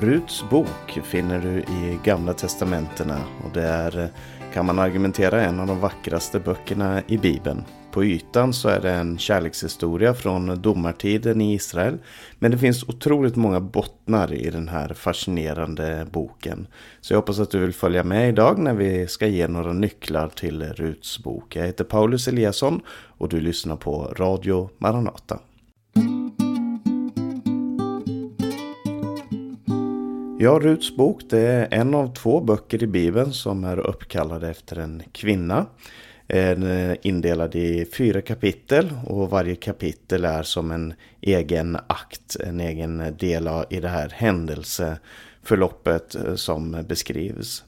Ruts bok finner du i Gamla Testamentena och det är, kan man argumentera, en av de vackraste böckerna i Bibeln. På ytan så är det en kärlekshistoria från domartiden i Israel. Men det finns otroligt många bottnar i den här fascinerande boken. Så jag hoppas att du vill följa med idag när vi ska ge några nycklar till Ruts bok. Jag heter Paulus Eliasson och du lyssnar på Radio Maranata. Ja, Ruts bok det är en av två böcker i Bibeln som är uppkallade efter en kvinna. Den är indelad i fyra kapitel och varje kapitel är som en egen akt, en egen del i det här händelseförloppet eh, som beskrivs.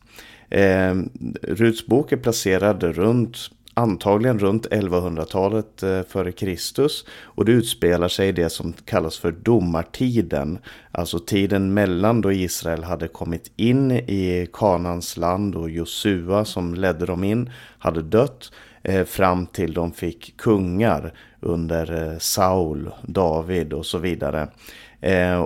Eh, Ruts bok är placerad runt antagligen runt 1100-talet eh, före Kristus och det utspelar sig i det som kallas för domartiden. Alltså tiden mellan då Israel hade kommit in i Kanans land och Josua som ledde dem in hade dött eh, fram till de fick kungar under eh, Saul, David och så vidare.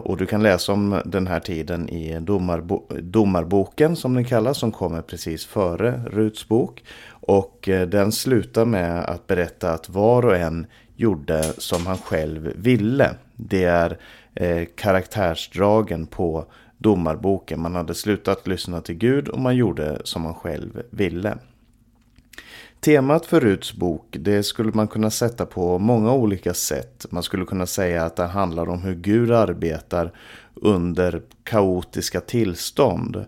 och du kan läsa om den här tiden i domarbo domarboken som den kallas som kommer precis före Ruts bok. Och eh, den slutar med att berätta att var och en gjorde som han själv ville. Det är eh, karaktärsdragen på domarboken. Man hade slutat lyssna till Gud och man gjorde som man själv ville. Temat för Ruts bok det skulle man kunna sätta på många olika sätt. Man skulle kunna säga att det handlar om hur Gud arbetar under kaotiska tillstånd.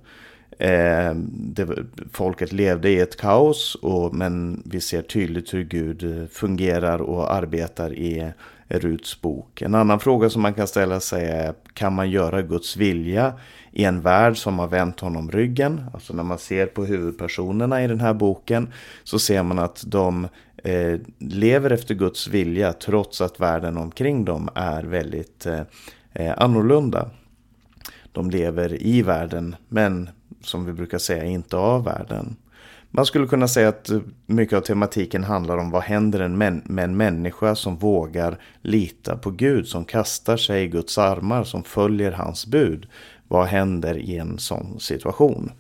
Eh, det, folket levde i ett kaos och, men vi ser tydligt hur Gud eh, fungerar och arbetar i Ruts bok. En annan fråga som man kan ställa sig är kan man göra Guds vilja i en värld som har vänt honom ryggen? Alltså när man ser på huvudpersonerna i den här boken så ser man att de eh, lever efter Guds vilja trots att världen omkring dem är väldigt eh, eh annorlunda. De lever i världen men som vi brukar säga, inte av världen. Man skulle kunna säga att mycket av tematiken handlar om vad händer med en människa som vågar lita på Gud, som kastar sig i Guds armar, som följer hans bud. Vad händer i en sån situation?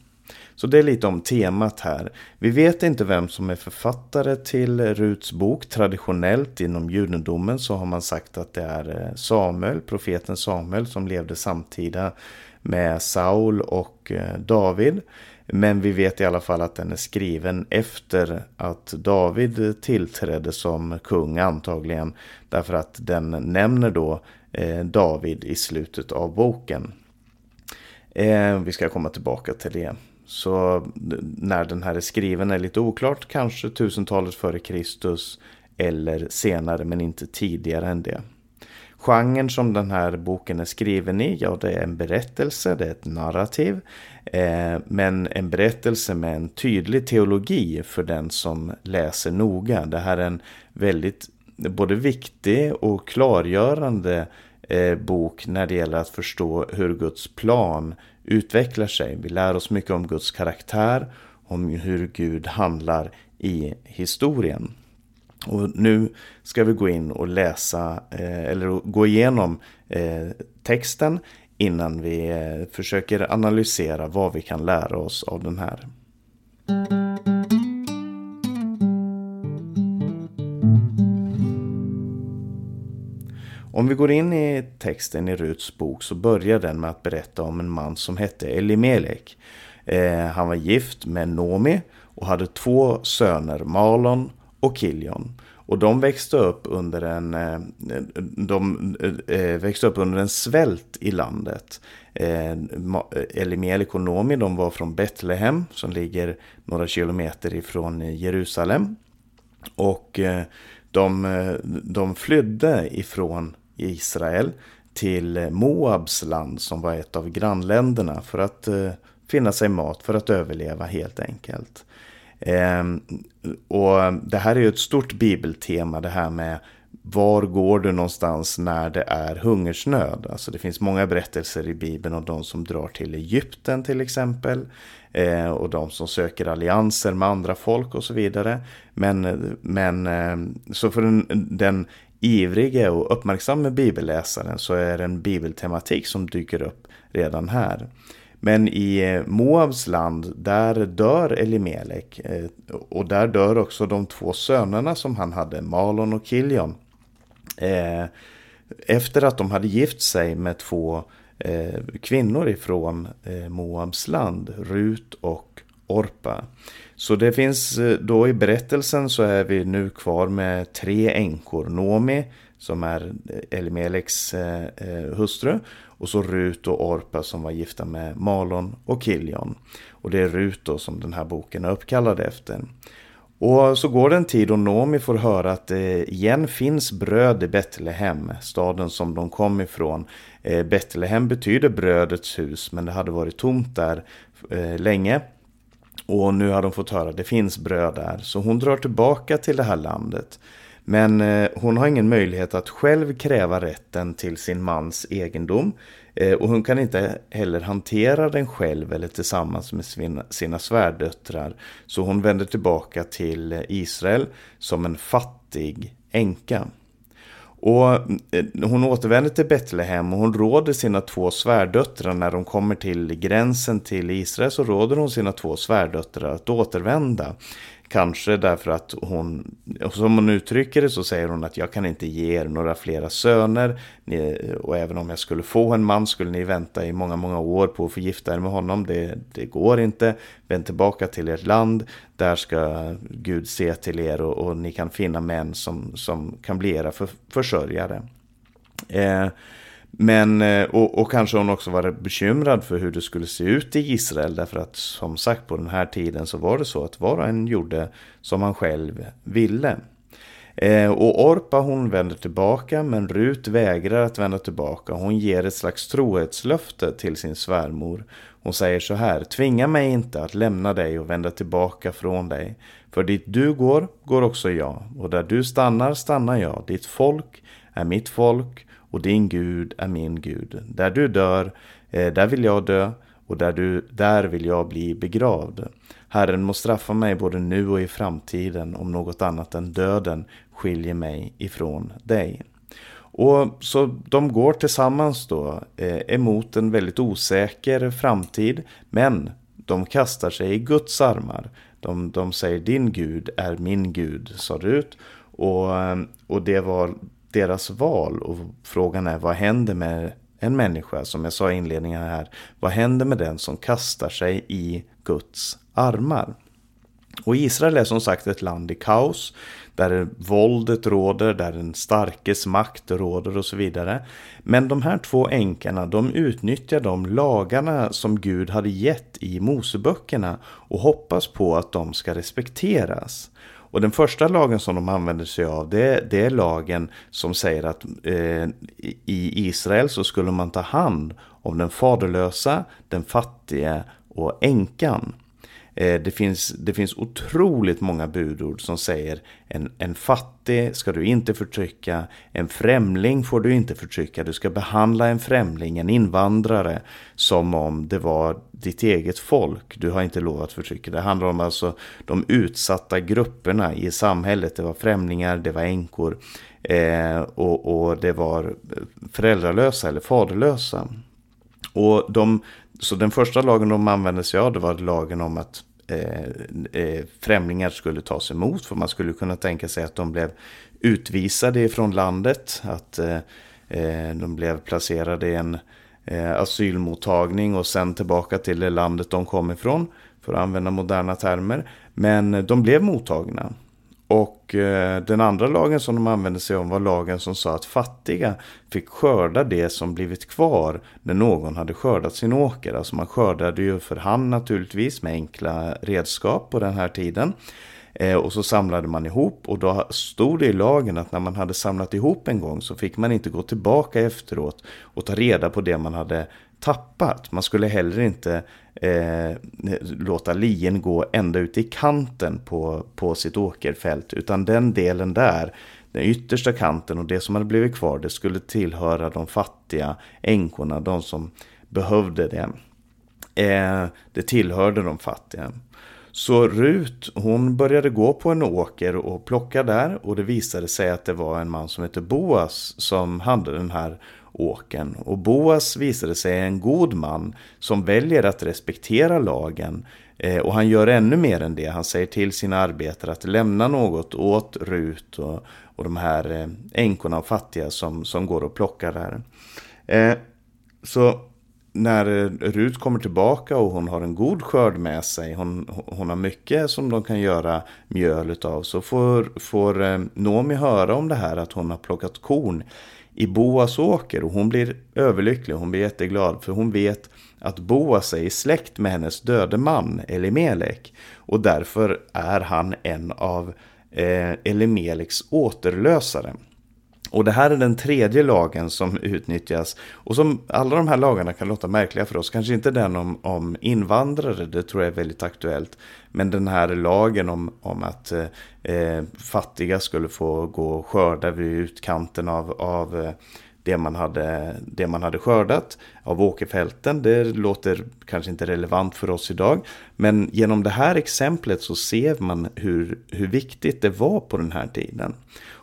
Så det är lite om temat här. Vi vet inte vem som är författare till Ruts bok. Traditionellt inom judendomen så har man sagt att det är eh, Samuel, profeten Samuel som levde samtida med Saul och eh, David. Men vi vet i alla fall att den är skriven efter att David tillträdde som kung antagligen. Därför att den nämner då eh, David i slutet av boken. Eh, vi ska komma tillbaka till det. Så när den här är skriven är lite oklart. Kanske tusentalet före Kristus eller senare men inte tidigare än det. Genren som den här boken är skriven i, ja det är en berättelse, det är ett narrativ. Eh, men en berättelse med en tydlig teologi för den som läser noga. Det här är en väldigt både viktig och klargörande eh, bok när det gäller att förstå hur Guds plan utvecklar sig. Vi lär oss mycket om Guds karaktär, om hur Gud handlar i historien. Och nu ska vi gå in och läsa eh, eller gå igenom eh, texten innan vi eh, försöker analysera vad vi kan lära oss av den här. Om vi går in i texten i Ruts bok så börjar den med att berätta om en man som hette Elimelek. Eh, han var gift med Nomi och hade två söner, Malon och Kilion. Och de växte upp under en, eh, de eh, eh, växte upp under en svält i landet. Elimiel och Nomi de var från Betlehem som ligger några kilometer ifrån Jerusalem. Och de, de flydde ifrån Israel till Moabs land som var ett av grannländerna för att finna sig mat, för att överleva helt enkelt. Eh, och det här är ju ett stort bibeltema det här med var går du någonstans när det är hungersnöd? Alltså det finns många berättelser i Bibeln om de som drar till Egypten till exempel. Eh, och de som söker allianser med andra folk och så vidare. Men, men eh, så för den, den ivrige och uppmärksamma bibelläsaren så är det en bibeltematik som dyker upp redan här. Men i eh, Moabs land, där dör Elimelek. Eh, och där dör också de två sönerna som han hade, Malon och Kiljon. Eh, efter att de hade gift sig med två kvinnor ifrån Moabs land, Rut och Orpa. Så det finns då i berättelsen så är vi nu kvar med tre änkor. Nomi som är Elimeleks hustru och så Rut och Orpa som var gifta med Malon och Kiljon. Och det är Rut då som den här boken är uppkallad efter. Och så går det en tid och Nomi får höra att det igen finns bröd i Betlehem, staden som de kom ifrån. Eh, Betlehem betyder brödets hus, men det hade varit tomt där eh, länge. Och nu har de fått höra att det finns bröd där, så hon drar tillbaka till det här landet. Men eh, hon har ingen möjlighet att själv kräva rätten till sin mans egendom. Eh, och hon kan inte heller hantera den själv eller tillsammans med sina, svärdöttrar. Så hon vänder tillbaka till Israel som en fattig änka. Och eh, hon återvänder till Betlehem och hon råder sina två svärdöttrar när de kommer till gränsen till Israel så råder hon sina två svärdöttrar att återvända. Kanske därför att hon, som hon uttrycker det så säger hon att jag kan inte ge er några flera söner. Ni, och även om jag skulle få en man skulle ni vänta i många, många år på att få gifta er med honom. Det, det går inte. Vänd tillbaka till ert land. Där ska Gud se till er och, och ni kan finna män som, som kan bli era för, försörjare. Eh, men, eh, och, och, kanske hon också var bekymrad för hur det skulle se ut i Israel. Därför att som sagt på den här tiden så var det så att var och en gjorde som han själv ville. Eh, och Orpa hon vänder tillbaka men Rut vägrar att vända tillbaka. Hon ger ett slags trohetslöfte till sin svärmor. Hon säger så här, tvinga mig inte att lämna dig och vända tillbaka från dig. För dit du går, går också jag. Och där du stannar, stannar jag. Ditt folk är mitt folk och din Gud är min Gud. Där du dör, eh, där vill jag dö och där, du, där vill jag bli begravd. Herren må straffa mig både nu och i framtiden om något annat än döden skiljer mig ifrån dig. Och Så de går tillsammans då eh, emot en väldigt osäker framtid, men de kastar sig i Guds armar. De, de säger din Gud är min Gud, sa Rut. Och, eh, och det var deras val. Och frågan är vad händer med en människa, som jag sa i inledningen här. Vad händer med den som kastar sig i Guds armar? Och Israel är som sagt ett land i kaos. Där våldet råder, där den starkes makt råder och så vidare. Men de här två änkorna, de utnyttjar de lagarna som Gud hade gett i Moseböckerna och hoppas på att de ska respekteras. Och den första lagen som de använder sig av det, det är lagen som säger att eh, i Israel så skulle man ta hand om den faderlösa, den fattige och änkan. Eh, det finns, det finns otroligt många budord som säger en, en fattig ska du inte förtrycka, en främling får du inte förtrycka, du ska behandla en främling, en invandrare, som om det var ditt eget folk. Du har inte lov att förtrycka. Det handlar om alltså de utsatta grupperna i samhället. Det var främlingar, det var änkor eh, och, och det var föräldralösa eller faderlösa. Och de, så den första lagen de använde sig av det var lagen om att Eh, eh, främlingar skulle tas emot. För man skulle kunna tänka sig att de blev utvisade från landet. Att eh, eh, de blev placerade i en eh, asylmottagning och sen tillbaka till det landet de kom ifrån. För att använda moderna termer. Men de blev mottagna. Och eh, den andra lagen som de använde sig av var lagen som sa att fattiga fick skörda det som blivit kvar när någon hade skördat sin åker. Alltså man skördade ju för hand naturligtvis med enkla redskap på den här tiden. Eh, och så samlade man ihop och då stod det i lagen att när man hade samlat ihop en gång så fick man inte gå tillbaka efteråt och ta reda på det man hade tappat. Man skulle heller inte eh, låta lien gå ända ut i kanten på, på sitt åkerfält. Utan den delen där, den yttersta kanten och det som hade blivit kvar, det skulle tillhöra de fattiga änkorna, de som behövde det. Eh, det tillhörde de fattiga. Så Rut, hon började gå på en åker och plocka där och det visade sig att det var en man som hette Boas som hade den här åken. Och Boas visade sig en god man som väljer att respektera lagen eh, och han gör ännu mer än det. Han säger till sina arbetare att lämna något åt Rut och, och de här eh, änkorna och fattiga som, som går och plockar där. Eh, så när eh, Rut kommer tillbaka och hon har en god skörd med sig, hon, hon har mycket som de kan göra mjöl utav, så får, får Nomi höra om det här att hon har plockat korn i Boas åker och hon blir överlycklig, hon blir jätteglad för hon vet att Boas är i släkt med hennes döde man Elimelek och därför är han en av eh, Elimeleks återlösare. Och det här är den tredje lagen som utnyttjas. Och som alla de här lagarna kan låta märkliga för oss. Kanske inte den om, om invandrare, det tror jag är väldigt aktuellt. Men den här lagen om, om att eh, eh fattiga skulle få gå och skörda vid utkanten av, av eh, det, man hade, det man hade skördat av åkerfälten. Det låter kanske inte relevant för oss idag. Men genom det här exemplet så ser man hur, hur viktigt det var på den här tiden.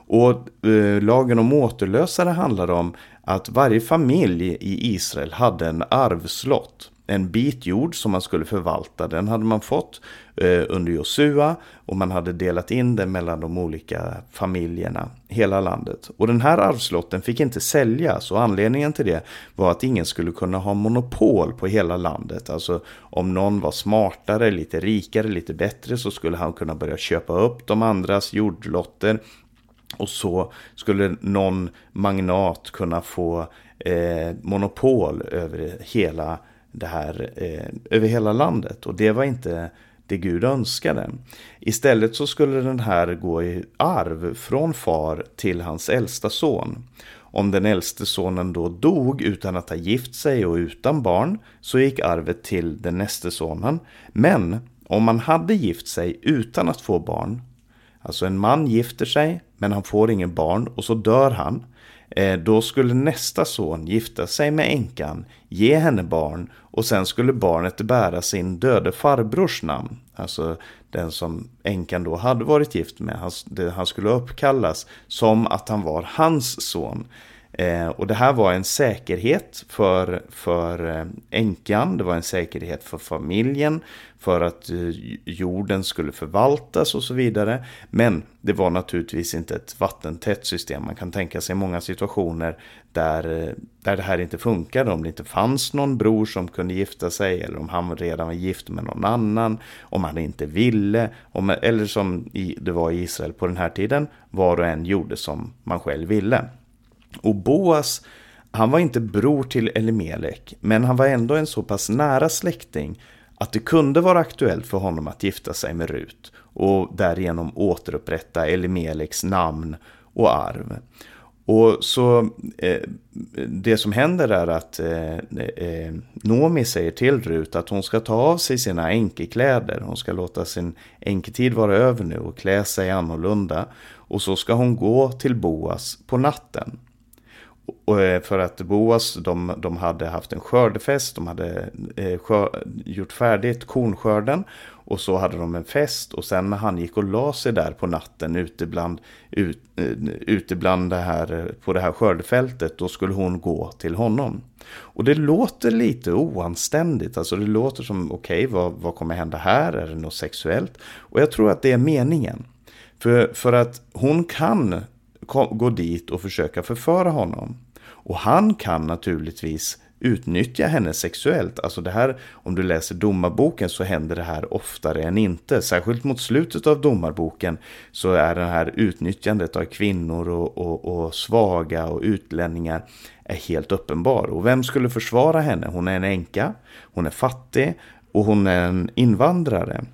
Och eh, lagen om återlösare handlar om att varje familj i Israel hade en arvslott. En bit jord som man skulle förvalta. Den hade man fått eh, under Josua och man hade delat in den mellan de olika familjerna, hela landet. Och den här arvslotten fick inte säljas och anledningen till det var att ingen skulle kunna ha monopol på hela landet. Alltså om någon var smartare, lite rikare, lite bättre så skulle han kunna börja köpa upp de andras jordlotter och så skulle någon magnat kunna få eh, monopol över hela det här, eh, över hela landet. Och det var inte det Gud önskade. Istället så skulle den här gå i arv från far till hans äldsta son. Om den äldste sonen då dog utan att ha gift sig och utan barn så gick arvet till den näste sonen. Men om man hade gift sig utan att få barn Alltså en man gifter sig men han får ingen barn och så dör han. Eh, då skulle nästa son gifta sig med änkan, ge henne barn och sen skulle barnet bära sin döde farbrors namn. Alltså den som änkan då hade varit gift med. Han, skulle uppkallas som att han var hans son. Eh, och det här var en säkerhet för, för eh, änkan, det var en säkerhet för familjen, för att eh, jorden skulle förvaltas och så vidare. Men det var naturligtvis inte ett vattentätt system. Man kan tänka sig många situationer där, eh, där det här inte funkade. Om det inte fanns någon bror som kunde gifta sig eller om han redan var gift med någon annan. Om han inte ville. Om, eller som i, det var i Israel på den här tiden. Var och en gjorde som man själv ville. Och Boas, han var inte bror till Elimelek, men han var ändå en så pass nära släkting att det kunde vara aktuellt för honom att gifta sig med Rut och därigenom återupprätta Elimeleks namn och arv. Och så eh, det som händer är att eh, eh, Nomi säger till Rut att hon ska ta av sig sina enkekläder. Hon ska låta sin enketid vara över nu och klä sig annorlunda. Och så ska hon gå till Boas på natten. Eh, för att Boas, de, de hade haft en skördefest, de hade eh, skör, gjort färdigt kornskörden. Och så hade de en fest och sen när han gick och la sig där på natten ute bland, ut, eh, ute bland det här, eh, på det här skördefältet, då skulle hon gå till honom. Och det låter lite oanständigt, alltså det låter som okej, okay, vad, vad kommer hända här? Är det något sexuellt? Och jag tror att det är meningen. För, för att hon kan gå dit och försöka förföra honom. Och han kan naturligtvis utnyttja henne sexuellt. Alltså det här, om du läser domarboken så händer det här oftare än inte. Särskilt mot slutet av domarboken så är det här utnyttjandet av kvinnor och, och, och svaga och utlänningar är helt uppenbar. Och vem skulle försvara henne? Hon är en änka, hon är fattig och hon är en invandrare.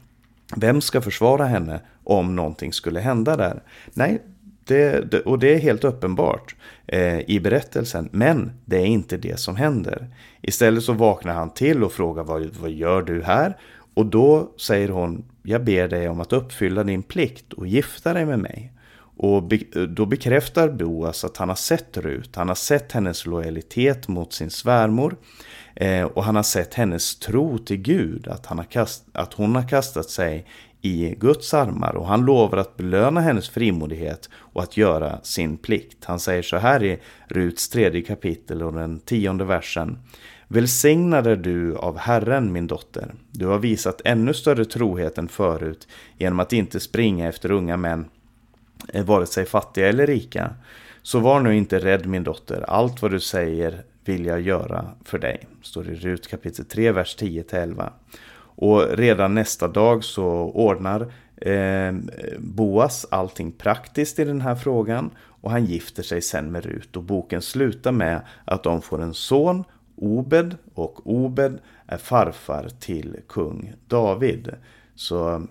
Vem ska försvara henne om någonting skulle hända där? Nej, det, det, och det är helt uppenbart eh, i berättelsen. Men det är inte det som händer. Istället så vaknar han till och frågar vad, vad gör du här? Och då säger hon, jag ber dig om att uppfylla din plikt och gifta dig med mig. Och då bekräftar Boas att han har sett Rut, han har sett hennes lojalitet mot sin svärmor. Eh, och han har sett hennes tro till Gud, att, han har kast, att hon har kastat sig i Guds armar och han lovar att belöna hennes frimodighet och att göra sin plikt. Han säger så här i Ruts tredje kapitel och den tionde versen. Välsignad är du av Herren, min dotter. Du har visat ännu större trohet än förut genom att inte springa efter unga män, eh, vare sig fattiga eller rika. Så var nu inte rädd, min dotter. Allt vad du säger vill jag göra för dig. Står i Rut kapitel 3, vers 10-11. Och redan nästa dag så ordnar eh, Boas allting praktiskt i den här frågan och han gifter sig sen med Rut och boken slutar med att de får en son, Obed och Obed är farfar till kung David. Så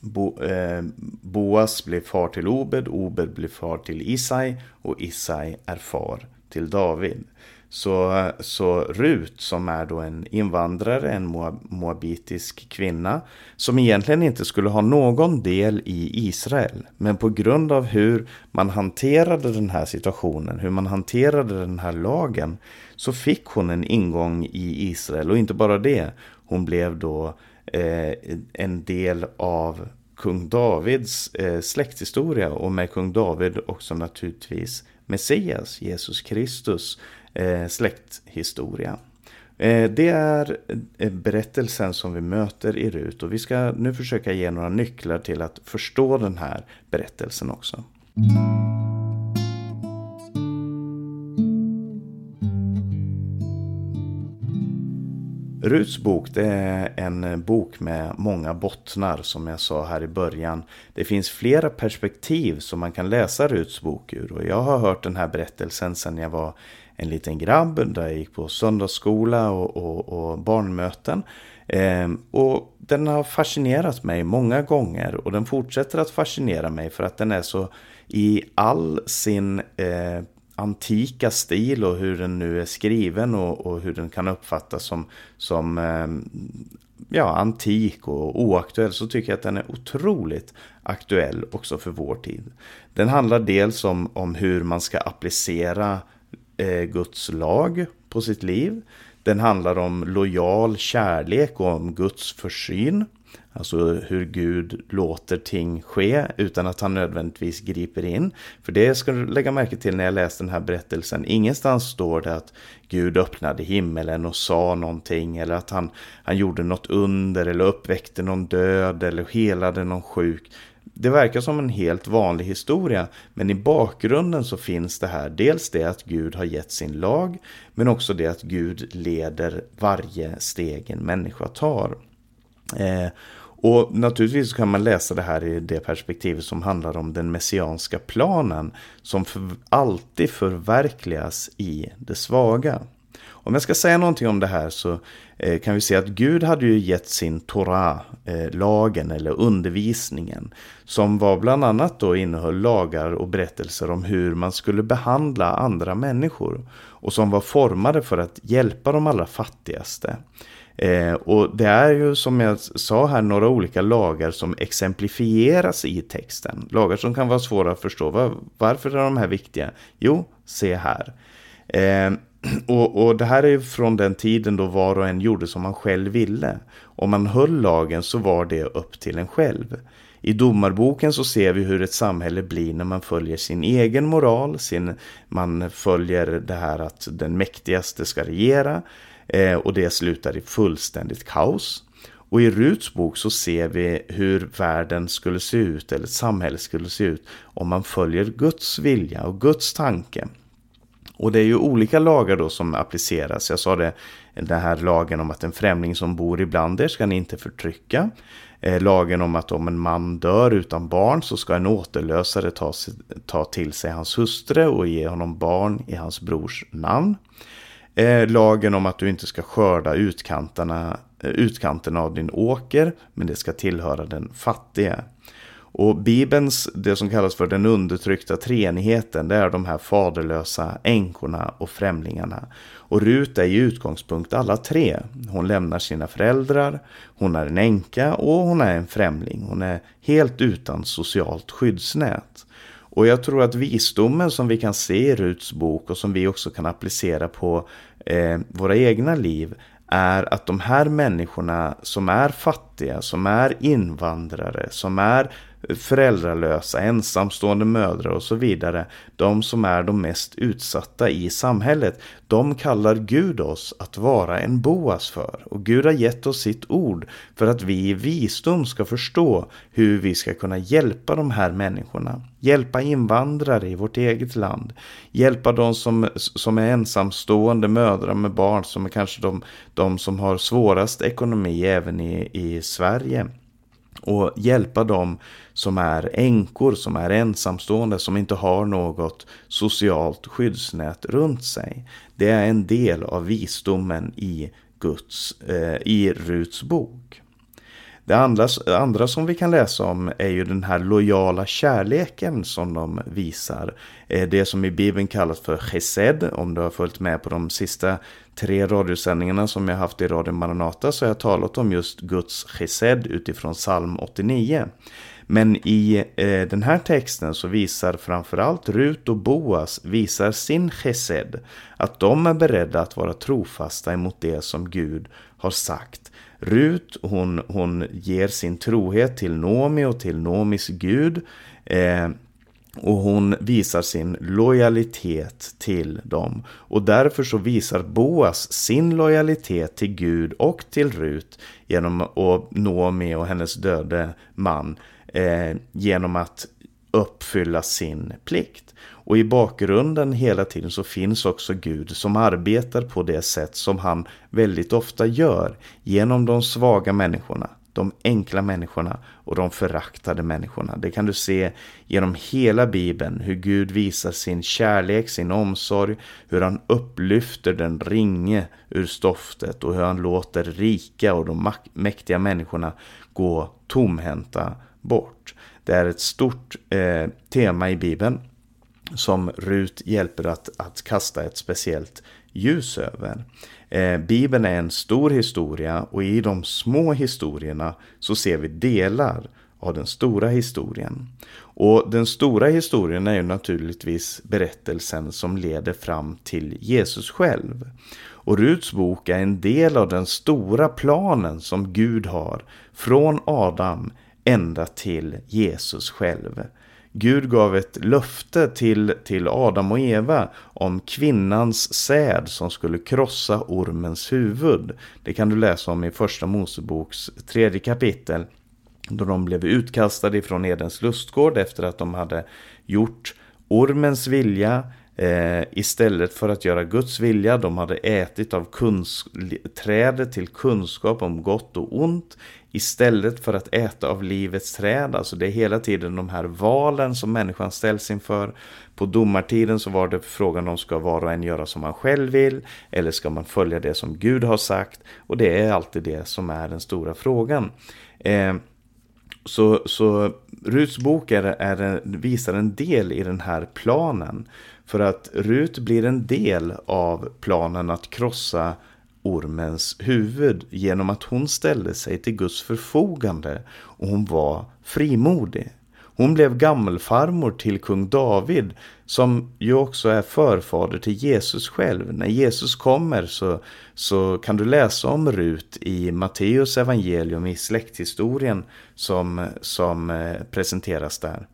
Bo, eh, Boas blir far till Obed, Obed blir far till Isai och Isai är far till David. Så, så Rut som är då en invandrare, en moabitisk kvinna som egentligen inte skulle ha någon del i Israel. Men på grund av hur man hanterade den här situationen, hur man hanterade den här lagen så fick hon en ingång i Israel och inte bara det. Hon blev då eh, en del av kung Davids eh, släkthistoria och med kung David också naturligtvis Messias, Jesus Kristus Eh, släkthistoria. Eh, det är eh, berättelsen som vi möter i Rut och vi ska nu försöka ge några nycklar till att förstå den här berättelsen också. Ruts bok det är en bok med många bottnar som jag sa här i början. Det finns flera perspektiv som man kan läsa Ruts bok ur och jag har hört den här berättelsen sedan jag var en liten grabb där jag gick på söndagsskola och, och, och barnmöten. Eh, och den har fascinerat mig många gånger och den fortsätter att fascinera mig för att den är så i all sin eh, antika stil och hur den nu är skriven och, och hur den kan uppfattas som, som eh, ja, antik och oaktuell så tycker jag att den är otroligt aktuell också för vår tid. Den handlar dels om, om hur man ska applicera eh, Guds lag på sitt liv. Den handlar om lojal kärlek och om Guds försyn. Alltså hur Gud låter ting ske utan att han nödvändigtvis griper in. För det ska du lägga märke till när jag läste den här berättelsen. Ingenstans står det att Gud öppnade himmelen och sa någonting. Eller att han, han gjorde något under eller uppväckte någon död eller helade någon sjuk. Det verkar som en helt vanlig historia, men i bakgrunden så finns det här dels det att Gud har gett sin lag, men också det att Gud leder varje steg en människa tar. Eh, och naturligtvis kan man läsa det här i det perspektivet som handlar om den messianska planen som för alltid förverkligas i det svaga. Om jag ska säga någonting om det här så eh, kan vi se att Gud hade ju gett sin Torah, eh, lagen eller undervisningen, som var bland annat då innehöll lagar och berättelser om hur man skulle behandla andra människor och som var formade för att hjälpa de allra fattigaste. Eh, och det är ju som jag sa här några olika lagar som exemplifieras i texten. Lagar som kan vara svåra att förstå. Var, varför är de här viktiga? Jo, se här. Eh, och, och, det här är från den tiden då var och en gjorde som man själv ville. Om man höll lagen så var det upp till en själv. I domarboken så ser vi hur ett samhälle blir när man följer sin egen moral, sin, man följer det här att den mäktigaste ska regera eh, och det slutar i fullständigt kaos. Och i Ruts bok så ser vi hur världen skulle se ut, eller samhället skulle se ut, om man följer Guds vilja och Guds tanke. Och det är ju olika lagar då som appliceras. Jag sa det, den här lagen om att en främling som bor ibland er ska ni inte förtrycka. Eh, lagen om att om en man dör utan barn så ska en återlösare ta, ta till sig hans hustru och ge honom barn i hans brors namn. Eh, lagen om att du inte ska skörda utkanterna, eh, utkanterna av din åker, men det ska tillhöra den fattige. Och Bibelns, det som kallas för den undertryckta treenigheten, det är de här faderlösa änkorna och främlingarna. Och Rut är i utgångspunkt alla tre. Hon lämnar sina föräldrar, hon är en änka och hon är en främling. Hon är helt utan socialt skyddsnät. Och jag tror att visdomen som vi kan se i Ruts bok och som vi också kan applicera på eh, våra egna liv är att de här människorna som är fattiga, som är invandrare, som är föräldralösa, ensamstående mödrar och så vidare. De som är de mest utsatta i samhället. De kallar Gud oss att vara en Boas för. Och Gud har gett oss sitt ord för att vi i visdom ska förstå hur vi ska kunna hjälpa de här människorna. Hjälpa invandrare i vårt eget land. Hjälpa de som, som är ensamstående mödrar med barn som är kanske de, de som har svårast ekonomi även i, i Sverige och hjälpa dem som är änkor, som är ensamstående, som inte har något socialt skyddsnät runt sig. Det är en del av visdomen i, Guds, eh, i Ruts bok. Det andra, andra som vi kan läsa om är ju den här lojala kärleken som de visar. Eh, det som i Bibeln kallas för chesed, om du har följt med på de sista tre radiosändningarna som jag haft i Radio Maranata så har jag talat om just Guds chesed utifrån psalm 89. Men i eh, den här texten så visar framförallt Rut och Boas visar sin chesed. Att de är beredda att vara trofasta emot det som Gud har sagt. Rut hon, hon ger sin trohet till Nomi och till Nomis Gud. Eh, och hon visar sin lojalitet till dem. Och därför så visar Boas sin lojalitet till Gud och till Rut genom att Noomi och hennes döde man eh, genom att uppfylla sin plikt. Och i bakgrunden hela tiden så finns också Gud som arbetar på det sätt som han väldigt ofta gör genom de svaga människorna de enkla människorna och de föraktade människorna. Det kan du se genom hela Bibeln, hur Gud visar sin kärlek, sin omsorg, hur han upplyfter den ringe ur stoftet och hur han låter rika och de mäktiga människorna gå tomhänta bort. Det är ett stort eh, tema i Bibeln som Rut hjälper att, att kasta ett speciellt ljus över. Eh, Bibeln är en stor historia och i de små historierna så ser vi delar av den stora historien. Och den stora historien är ju naturligtvis berättelsen som leder fram till Jesus själv. Och Ruts bok är en del av den stora planen som Gud har från Adam ända till Jesus själv. Gud gav ett löfte till, till Adam och Eva om kvinnans säd som skulle krossa ormens huvud. Det kan du läsa om i första Moseboks tredje kapitel. Då de blev utkastade ifrån Edens lustgård efter att de hade gjort ormens vilja eh, istället för att göra Guds vilja. De hade ätit av trädet till kunskap om gott och ont istället för att äta av livets träd. Alltså det är hela tiden de här valen som människan ställs inför. På domartiden så var det frågan om ska var och en göra som man själv vill eller ska man följa det som Gud har sagt. Och det är alltid det som är den stora frågan. Eh, så, så Ruts bok är, är, visar en del i den här planen. För att Rut blir en del av planen att krossa ormens huvud genom att hon ställde sig till Guds förfogande och hon var frimodig. Hon blev gammelfarmor till kung David som ju också är förfader till Jesus själv. När Jesus kommer så, så kan du läsa om Rut i Matteus evangelium i släkthistorien som, som eh, presenteras där.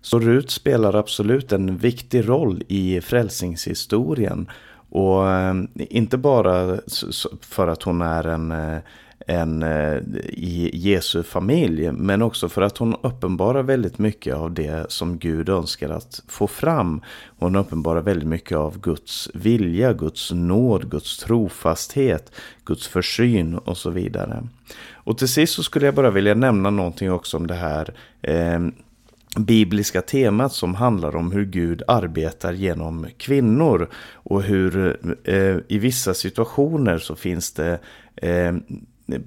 Så Rut spelar absolut en viktig roll i frälsningshistorien och eh, inte bara för att hon är en, eh, en eh, i Jesu familj, men också för att hon uppenbarar väldigt mycket av det som Gud önskar att få fram. Hon uppenbarar väldigt mycket av Guds vilja, Guds nåd, Guds trofasthet, Guds försyn och så vidare. Och till sist så skulle jag bara vilja nämna någonting också om det här eh, bibliska temat som handlar om hur Gud arbetar genom kvinnor och hur eh, i vissa situationer så finns det eh,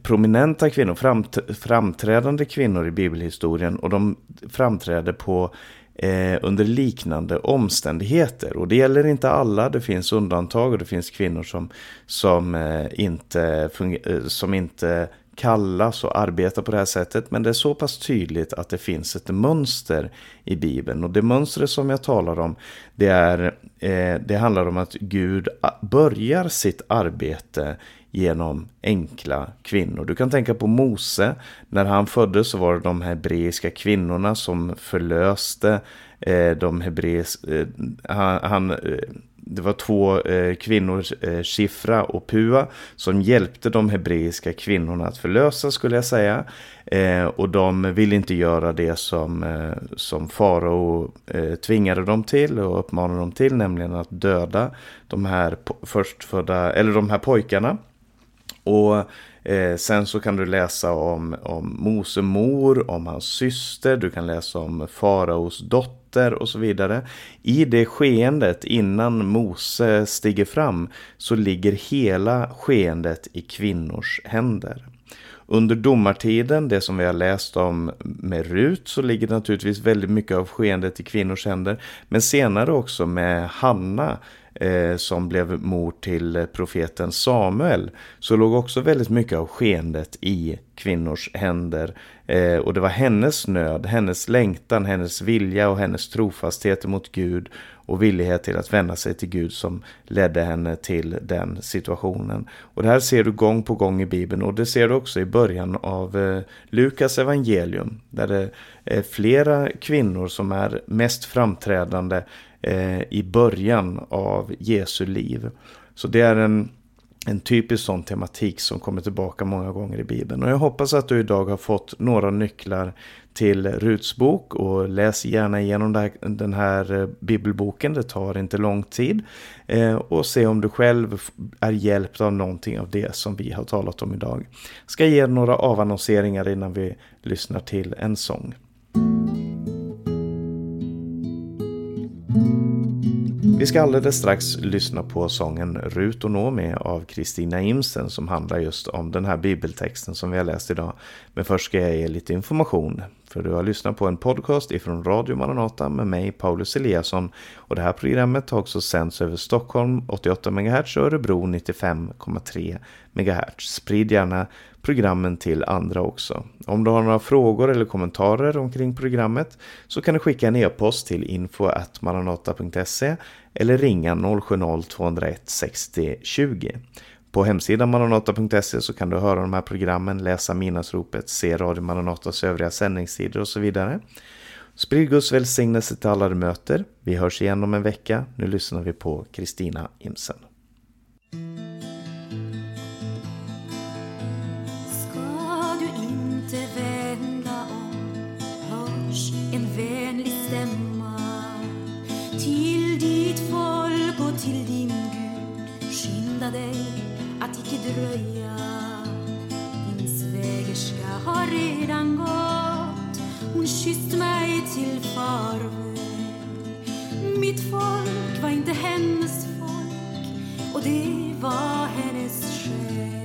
prominenta kvinnor, framt framträdande kvinnor i bibelhistorien och de framträder på eh, under liknande omständigheter. Och det gäller inte alla, det finns undantag och det finns kvinnor som, som, eh, inte, eh, som inte kallas och arbetar på det här sättet. Men det är så pass tydligt att det finns ett mönster i Bibeln. Och det mönstret som jag talar om, det, är, eh, det handlar om att Gud börjar sitt arbete genom enkla kvinnor. Du kan tänka på Mose. När han föddes så var det de hebreiska kvinnorna som förlöste eh, de hebreiska... Eh, han, han det var två eh, kvinnor, eh, Shifra och Pua, som hjälpte de hebreiska kvinnorna att förlösa skulle jag säga. Eh, och de ville inte göra det som, eh, som farao eh, tvingade dem till och uppmanade dem till, nämligen att döda de här förstfödda, eller de här pojkarna. Och eh, sen så kan du läsa om, om Mose mor, om hans syster, du kan läsa om faraos dotter och så vidare. I det skeendet innan Mose stiger fram så ligger hela skeendet i kvinnors händer. Under domartiden, det som vi har läst om med Rut, så ligger naturligtvis väldigt mycket av skeendet i kvinnors händer. Men senare också med Hanna eh, som blev mor till eh, profeten Samuel så låg också väldigt mycket av skeendet i kvinnors händer. Eh, och det var hennes nöd, hennes längtan, hennes vilja och hennes trofasthet mot Gud och villighet till att vända sig till Gud som ledde henne till den situationen. Och det här ser du gång på gång i Bibeln och det ser du också i början av eh, Lukas evangelium där det är flera kvinnor som är mest framträdande Eh, i början av Jesu liv. Så det är en, en typisk sån tematik som kommer tillbaka många gånger i Bibeln. Och jag hoppas att du idag har fått några nycklar till Ruts bok och läs gärna igenom här, den här eh, bibelboken, det tar inte lång tid. Eh, och se om du själv är hjälpt av någonting av det som vi har talat om idag. Jag ska ge några avannonseringar innan vi lyssnar till en sång. Vi ska alldeles strax lyssna på sången Rut och Nomi av Kristina Imsen som handlar just om den här bibeltexten som vi har läst idag. Men först ska jag ge lite information. För du har lyssnat på en podcast ifrån Radio Maranata med mig Paulus Eliasson. Och det här programmet har också sänds över Stockholm 88 MHz och Örebro 95,3 MHz. Sprid gärna programmen till andra också. Om du har några frågor eller kommentarer omkring programmet så kan du skicka en e-post till info.maranata.se eller ringa 070-201 60 20. På hemsidan maranata.se så kan du höra de här programmen, läsa minasropet, se Radio Maranatas övriga sändningstider och så vidare. Sprid Guds välsignelse till alla du möter. Vi hörs igen om en vecka. Nu lyssnar vi på Kristina Imsen. Dröja. Din svägerska har redan gått. Hon kysst mig till farväl. Mitt folk var inte hennes folk och det var hennes själ.